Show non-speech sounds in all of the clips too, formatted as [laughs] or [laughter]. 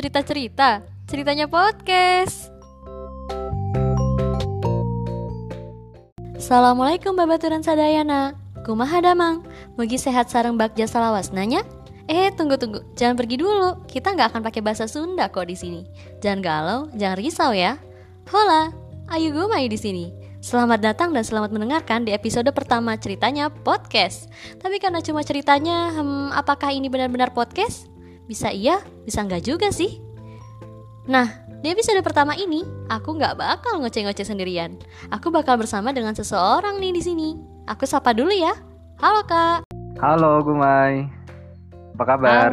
cerita-cerita, ceritanya podcast. Assalamualaikum babaturan sadayana. Kumaha damang, mugi sehat sareng bagja salawas nanya. Eh, tunggu tunggu, jangan pergi dulu. Kita nggak akan pakai bahasa Sunda kok di sini. Jangan galau, jangan risau ya. Hola, ayo gue main di sini. Selamat datang dan selamat mendengarkan di episode pertama ceritanya podcast. Tapi karena cuma ceritanya, hmm, apakah ini benar-benar podcast? Bisa iya, bisa enggak juga sih. Nah, di episode pertama ini, aku nggak bakal ngoceh-ngoceh sendirian. Aku bakal bersama dengan seseorang nih di sini. Aku sapa dulu ya. Halo kak. Halo Gumai. Apa kabar?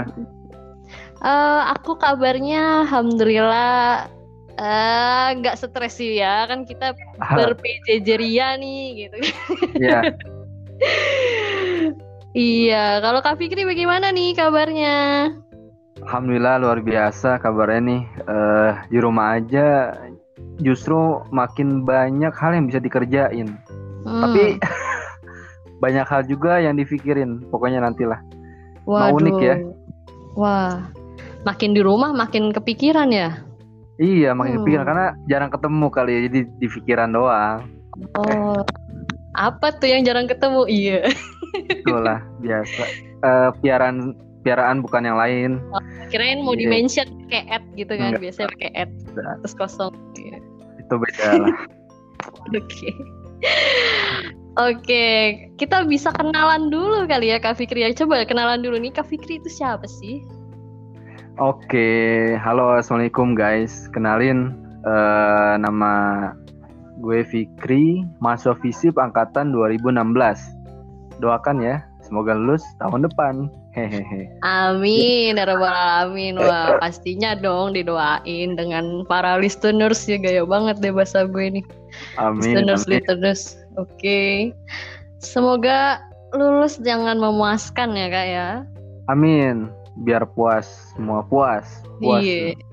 Uh, aku kabarnya alhamdulillah Eh, nggak uh, stres sih ya kan kita berpejejeria nih gitu iya [laughs] iya kalau Kak Fikri bagaimana nih kabarnya Alhamdulillah luar biasa kabarnya nih uh, di rumah aja justru makin banyak hal yang bisa dikerjain hmm. tapi [laughs] banyak hal juga yang dipikirin pokoknya nantilah Waduh. mau unik ya wah makin di rumah makin kepikiran ya Iya, makin hmm. pikiran karena jarang ketemu kali ya, jadi di pikiran doang. Oh, apa tuh yang jarang ketemu? Iya. Itulah biasa. Uh, piaraan piaraan bukan yang lain. Oh, kirain mau yeah. dimention kayak ad gitu kan, Enggak. biasanya pakai ad terus kosong. Yeah. Itu beda lah. [laughs] Oke. Oke, okay. kita bisa kenalan dulu kali ya Kak Fikri ya. Coba kenalan dulu nih Kak Fikri itu siapa sih? Oke, halo assalamualaikum guys. Kenalin uh, nama gue Fikri, mahasiswa FISIP angkatan 2016. Doakan ya, semoga lulus tahun depan. Hehehe. [laughs] Amin, ya alamin. Wah, pastinya dong didoain dengan para listeners ya gaya banget deh bahasa gue nih. Amin. Listeners, amin. listeners. Oke. Okay. Semoga lulus jangan memuaskan ya kak ya. Amin biar puas semua puas puas iya. [laughs]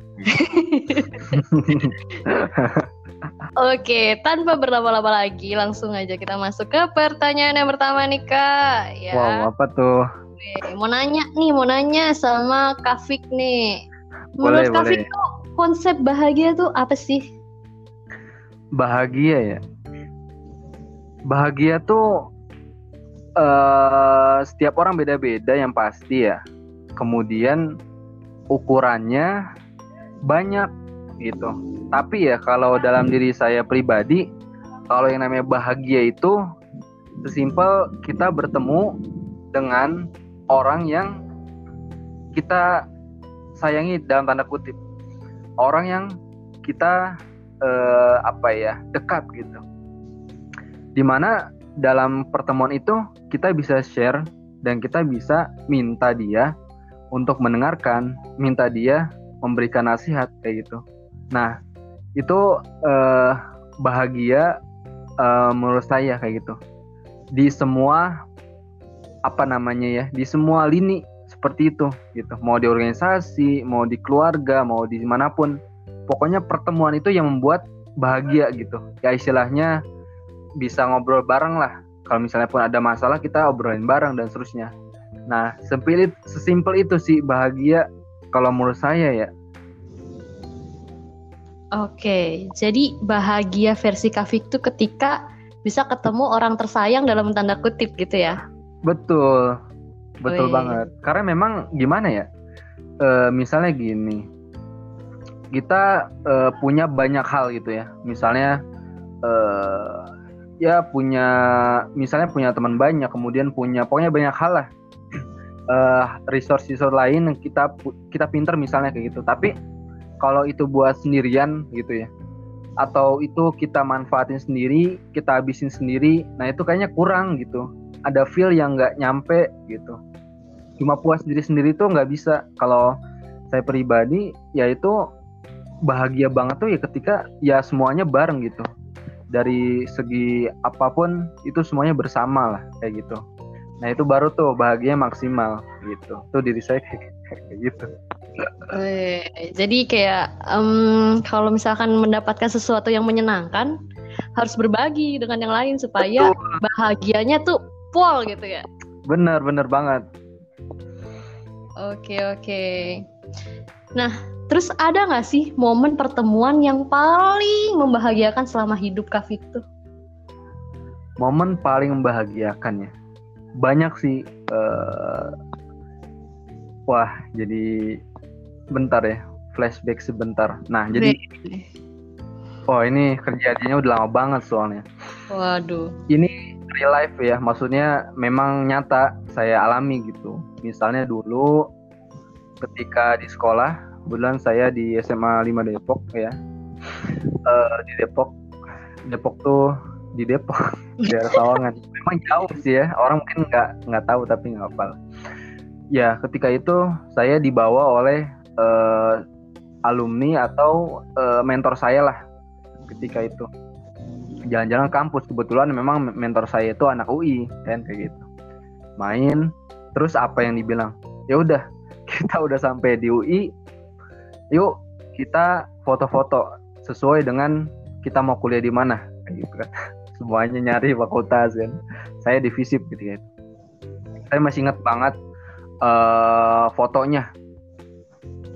Oke, tanpa berlama-lama lagi, langsung aja kita masuk ke pertanyaan yang pertama nih kak. Ya. Wow, apa tuh? Oke, mau nanya nih, mau nanya sama Kafik nih. Menurut boleh, Kafik boleh. tuh konsep bahagia tuh apa sih? Bahagia ya. Bahagia tuh uh, setiap orang beda-beda yang pasti ya kemudian ukurannya banyak gitu. Tapi ya kalau dalam diri saya pribadi, kalau yang namanya bahagia itu sesimpel kita bertemu dengan orang yang kita sayangi dalam tanda kutip. Orang yang kita eh, apa ya, dekat gitu. Di mana dalam pertemuan itu kita bisa share dan kita bisa minta dia untuk mendengarkan, minta dia memberikan nasihat kayak gitu. Nah, itu uh, bahagia uh, menurut saya kayak gitu. Di semua apa namanya ya, di semua lini seperti itu gitu. Mau di organisasi, mau di keluarga, mau di mana pun. Pokoknya pertemuan itu yang membuat bahagia gitu. Ya istilahnya bisa ngobrol bareng lah. Kalau misalnya pun ada masalah kita obrolin bareng dan seterusnya. Nah, sempil sesimpel itu sih bahagia kalau menurut saya ya. Oke, jadi bahagia versi Kafik itu ketika bisa ketemu orang tersayang dalam tanda kutip gitu ya? Betul, betul Wih. banget. Karena memang gimana ya? E, misalnya gini, kita e, punya banyak hal gitu ya. Misalnya e, ya punya, misalnya punya teman banyak, kemudian punya, pokoknya banyak hal lah uh, [clears throat] resource-resource lain yang kita kita pinter misalnya kayak gitu. Tapi kalau itu buat sendirian gitu ya, atau itu kita manfaatin sendiri, kita habisin sendiri, nah itu kayaknya kurang gitu. Ada feel yang nggak nyampe gitu. Cuma puas diri sendiri tuh nggak bisa. Kalau saya pribadi, ya itu bahagia banget tuh ya ketika ya semuanya bareng gitu. Dari segi apa pun itu semuanya bersama lah kayak gitu. Nah itu baru tuh bahagia maksimal gitu. Tuh diri saya [laughs] kayak gitu. jadi kayak um, kalau misalkan mendapatkan sesuatu yang menyenangkan harus berbagi dengan yang lain supaya Betul. bahagianya tuh pol gitu ya. Bener bener banget. Oke oke. Nah Terus ada nggak sih momen pertemuan yang paling membahagiakan selama hidup Kak Victor? Momen paling membahagiakan ya. Banyak sih. Uh... Wah, jadi bentar ya. Flashback sebentar. Nah, jadi Oh ini kejadiannya udah lama banget soalnya. Waduh. Ini real life ya, maksudnya memang nyata saya alami gitu. Misalnya dulu ketika di sekolah, bulan saya di SMA 5 Depok ya. Uh, [laughs] di Depok, Depok tuh di Depok, [laughs] daerah Sawangan. Memang jauh sih ya, orang mungkin nggak nggak tahu tapi nggak hafal. Ya ketika itu saya dibawa oleh uh, alumni atau uh, mentor saya lah ketika itu jalan-jalan kampus. Kebetulan memang mentor saya itu anak UI kan kayak gitu. Main terus apa yang dibilang? Ya udah [laughs] kita udah sampai di UI yuk kita foto-foto sesuai dengan kita mau kuliah di mana kayak gitu kan. [laughs] Semuanya nyari fakultas kan. Saya di FISIP gitu kan. Saya masih ingat banget uh, fotonya.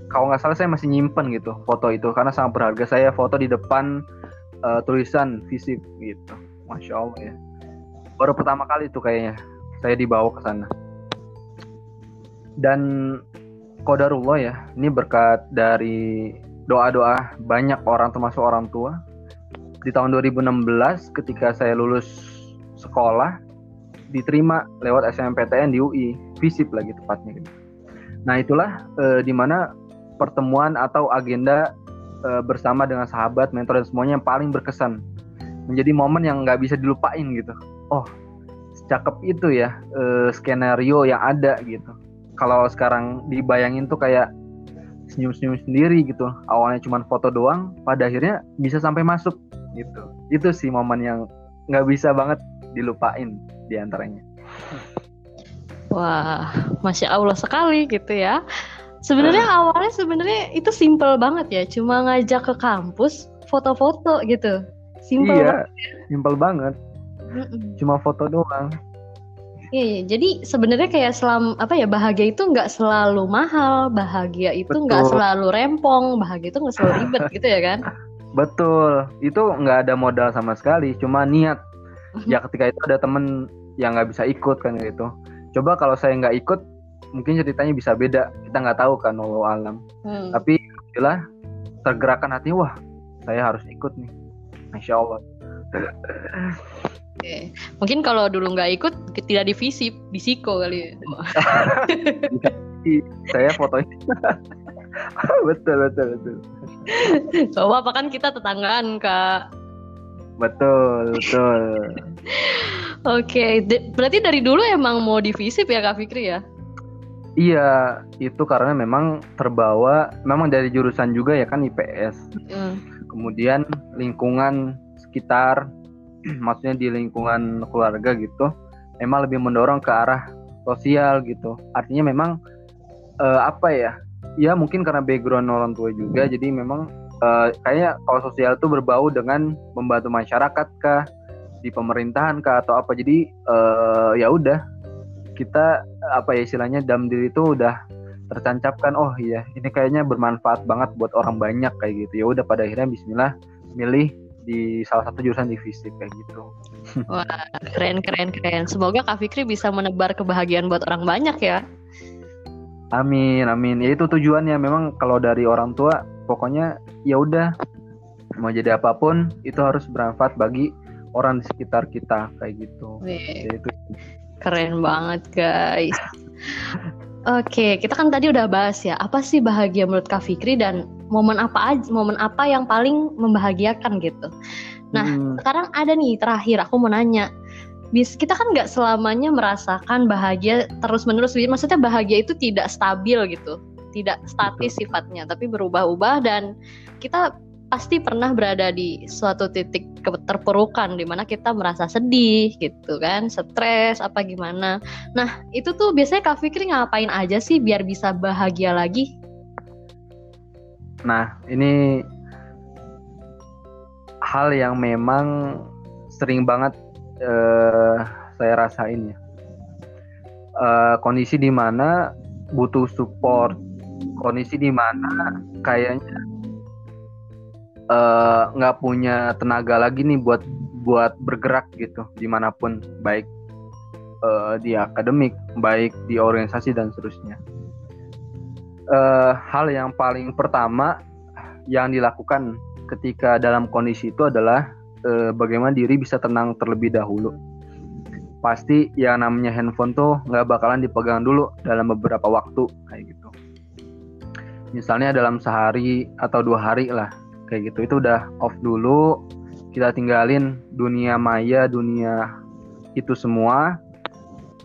Kalau nggak salah saya masih nyimpen gitu foto itu. Karena sangat berharga. Saya foto di depan uh, tulisan fisik gitu. Masya allah ya. Baru pertama kali tuh kayaknya saya dibawa ke sana. Dan kodarullah ya ini berkat dari doa-doa banyak orang termasuk orang tua. Di tahun 2016 ketika saya lulus sekolah diterima lewat SNMPTN di UI visip lagi tepatnya gitu. Nah itulah e, di mana pertemuan atau agenda e, bersama dengan sahabat, mentor dan semuanya yang paling berkesan. Menjadi momen yang nggak bisa dilupain gitu. Oh, cakep itu ya e, skenario yang ada gitu. Kalau sekarang dibayangin tuh kayak senyum-senyum sendiri gitu. Awalnya cuma foto doang, pada akhirnya bisa sampai masuk gitu. Itu sih momen yang nggak bisa banget dilupain di antaranya. Wah, masya Allah sekali gitu ya. Sebenarnya awalnya sebenarnya itu simple banget ya, cuma ngajak ke kampus foto-foto gitu. Simple iya, banget. simple banget. Cuma foto doang. Iya, iya. jadi sebenarnya kayak selam apa ya bahagia itu nggak selalu mahal, bahagia itu nggak selalu rempong, bahagia itu nggak selalu ribet [laughs] gitu ya kan? Betul, itu nggak ada modal sama sekali, cuma niat. ya ketika itu ada temen yang nggak bisa ikut kan gitu. Coba kalau saya nggak ikut, mungkin ceritanya bisa beda kita nggak tahu kan walau alam hmm. tapi alhamdulillah tergerakkan hati wah saya harus ikut nih masya allah Oke. Mungkin kalau dulu nggak ikut tidak divisi, bisiko kali ya. [laughs] saya fotonya. [laughs] betul betul betul. So, apa kan kita tetanggaan kak. Betul betul. Oke, okay. berarti dari dulu emang mau divisi ya Kak Fikri ya? Iya, itu karena memang terbawa, memang dari jurusan juga ya kan IPS. Mm. Kemudian lingkungan sekitar, [clears throat] maksudnya di lingkungan keluarga gitu, memang lebih mendorong ke arah sosial gitu. Artinya memang uh, apa ya? Ya mungkin karena background orang tua juga, jadi memang uh, kayaknya kalau sosial itu berbau dengan membantu masyarakat kah, di pemerintahan kah atau apa. Jadi uh, ya udah kita apa ya istilahnya dalam diri itu udah tertancapkan oh iya ini kayaknya bermanfaat banget buat orang banyak kayak gitu. Ya udah pada akhirnya Bismillah milih di salah satu jurusan divisi kayak gitu. [laughs] Wah keren keren keren. Semoga Kak Fikri bisa menebar kebahagiaan buat orang banyak ya. Amin amin. Ya itu tujuannya. Memang kalau dari orang tua pokoknya ya udah mau jadi apa pun itu harus bermanfaat bagi orang di sekitar kita kayak gitu. Jadi itu Keren banget guys. [laughs] Oke, kita kan tadi udah bahas ya, apa sih bahagia menurut Kak Fikri dan momen apa aja, momen apa yang paling membahagiakan gitu. Nah, hmm. sekarang ada nih terakhir aku mau nanya. Bis kita kan nggak selamanya merasakan bahagia terus-menerus. Maksudnya bahagia itu tidak stabil gitu, tidak statis sifatnya, tapi berubah-ubah dan kita pasti pernah berada di suatu titik keterpurukan di mana kita merasa sedih gitu kan, stres apa gimana. Nah, itu tuh biasanya Kak Fikri ngapain aja sih biar bisa bahagia lagi? Nah, ini hal yang memang sering banget uh, saya rasain ya. Uh, kondisi di mana butuh support kondisi di mana kayaknya nggak uh, punya tenaga lagi nih buat buat bergerak gitu di mana pun baik uh, di akademik baik di organisasi dan seterusnya uh, hal yang paling pertama yang dilakukan ketika dalam kondisi itu adalah uh, bagaimana diri bisa tenang terlebih dahulu. Pasti yang namanya handphone tuh nggak bakalan dipegang dulu dalam beberapa waktu kayak gitu. Misalnya dalam sehari atau dua hari lah kayak gitu itu udah off dulu. Kita tinggalin dunia maya, dunia itu semua.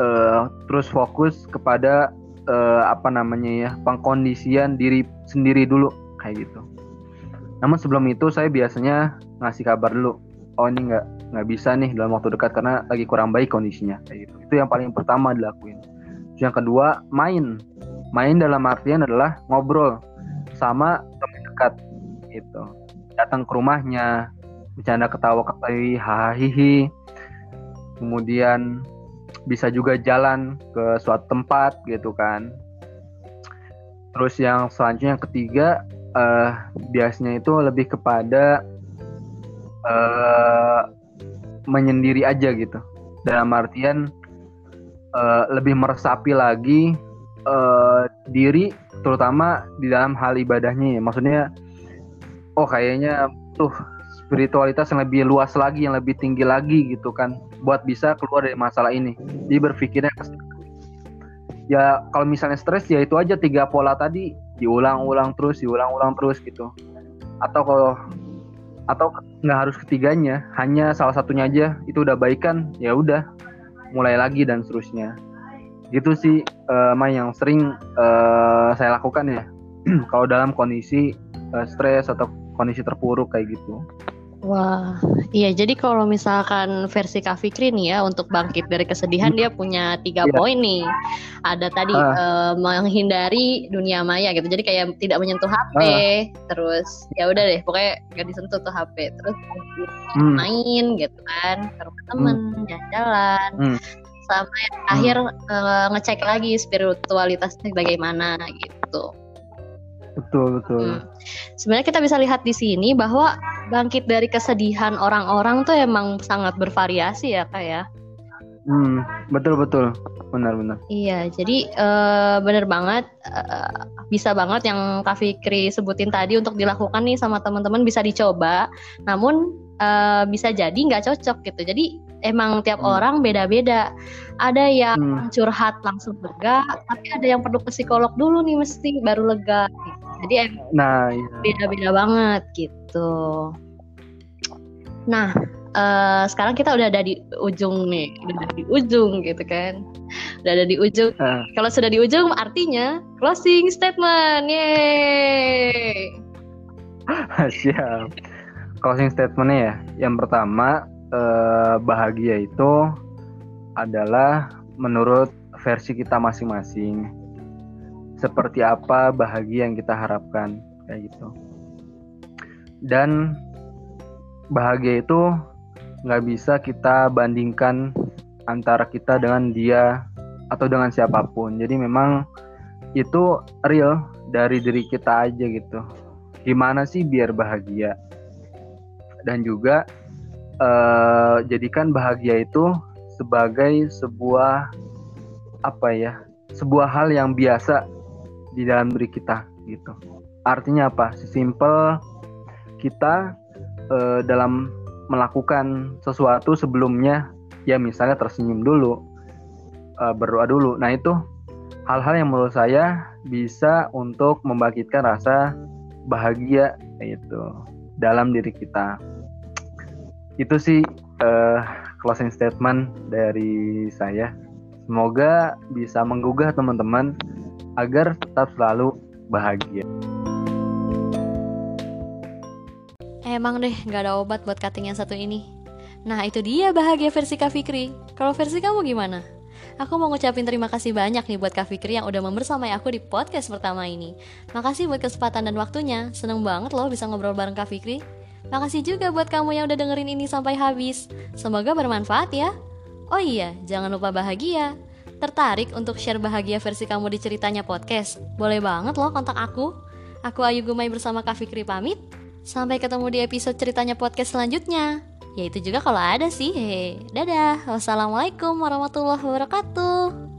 Uh, terus fokus kepada uh, apa namanya ya pengkondisian diri sendiri dulu kayak gitu. Namun sebelum itu saya biasanya ngasih kabar dulu. Oh ini nggak nggak bisa nih dalam waktu dekat karena lagi kurang baik kondisinya kayak gitu. Itu yang paling pertama dilakuin. Yang kedua main. Main dalam artian adalah ngobrol sama teman dekat gitu. Datang ke rumahnya, bercanda ketawa ketawi hahihi. Kemudian bisa juga jalan ke suatu tempat gitu kan terus yang selanjutnya yang ketiga uh, biasanya itu lebih kepada uh, menyendiri aja gitu dalam artian uh, lebih meresapi lagi uh, diri terutama di dalam hal ibadahnya ya maksudnya oh kayaknya tuh spiritualitas yang lebih luas lagi yang lebih tinggi lagi gitu kan buat bisa keluar dari masalah ini. Dia berpikirnya ya kalau misalnya stres ya itu aja tiga pola tadi diulang-ulang terus, diulang-ulang terus gitu. Atau kalau atau nggak harus ketiganya, hanya salah satunya aja itu udah baik kan, ya udah mulai lagi dan seterusnya. Gitu sih uh, main yang sering uh, saya lakukan ya. [clears throat] kalau dalam kondisi uh, stres atau kondisi terpuruk kayak gitu. Wah, iya. Jadi kalau misalkan versi Kak Fikri nih ya untuk bangkit dari kesedihan dia punya tiga yeah. poin nih. Ada tadi uh. uh, menghindari dunia maya gitu. Jadi kayak tidak menyentuh HP. Uh. Ah. Terus ya udah deh, pokoknya gak disentuh tuh HP. Terus hmm. main gitu kan, ke rumah temen, hmm. jalan-jalan. Hmm. Sampai hmm. akhir uh, ngecek lagi spiritualitasnya bagaimana gitu. Betul betul. Hmm. Sebenarnya kita bisa lihat di sini bahwa bangkit dari kesedihan orang-orang tuh emang sangat bervariasi ya kak ya. Hmm, betul betul, benar benar. Iya, jadi uh, benar banget, uh, bisa banget yang Kak Fikri sebutin tadi untuk dilakukan nih sama teman-teman bisa dicoba. Namun uh, bisa jadi nggak cocok gitu. Jadi emang tiap hmm. orang beda-beda. Ada yang hmm. curhat langsung lega, tapi ada yang perlu ke psikolog dulu nih mesti baru lega. Gitu. Jadi nah, iya. beda-beda banget gitu. Nah, uh, sekarang kita udah ada di ujung nih, udah ada di ujung gitu kan. Udah ada di ujung. Uh. Kalau sudah di ujung artinya closing statement. Yeay. [laughs] Siap. Closing statementnya ya. Yang pertama, eh, bahagia itu adalah menurut versi kita masing-masing seperti apa bahagia yang kita harapkan kayak gitu. Dan bahagia itu nggak bisa kita bandingkan antara kita dengan dia atau dengan siapa pun. Jadi memang itu real dari diri kita aja gitu. Gimana sih biar bahagia? Dan juga uh, jadikan bahagia itu sebagai sebuah apa ya sebuah hal yang biasa di dalam diri kita gitu. Artinya apa? Sesimpel kita uh, dalam melakukan sesuatu sebelumnya ya misalnya tersenyum dulu, uh, berdoa dulu. Nah, itu hal-hal yang menurut saya bisa untuk membangkitkan rasa bahagia itu dalam diri kita. Itu sih uh, closing statement dari saya. Semoga bisa menggugah teman-teman agar tetap selalu bahagia. Emang deh gak ada obat buat cutting yang satu ini. Nah itu dia bahagia versi Kak Fikri. Kalau versi kamu gimana? Aku mau ngucapin terima kasih banyak nih buat Kak Fikri yang udah membersamai aku di podcast pertama ini. Makasih buat kesempatan dan waktunya. Seneng banget loh bisa ngobrol bareng Kak Fikri. Makasih juga buat kamu yang udah dengerin ini sampai habis. Semoga bermanfaat ya. Oh iya, jangan lupa bahagia. Tertarik untuk share bahagia versi kamu di ceritanya podcast? Boleh banget loh kontak aku. Aku Ayu Gumai bersama Kak Fikri pamit. Sampai ketemu di episode ceritanya podcast selanjutnya. Ya itu juga kalau ada sih. Hehe. Dadah. Wassalamualaikum warahmatullahi wabarakatuh.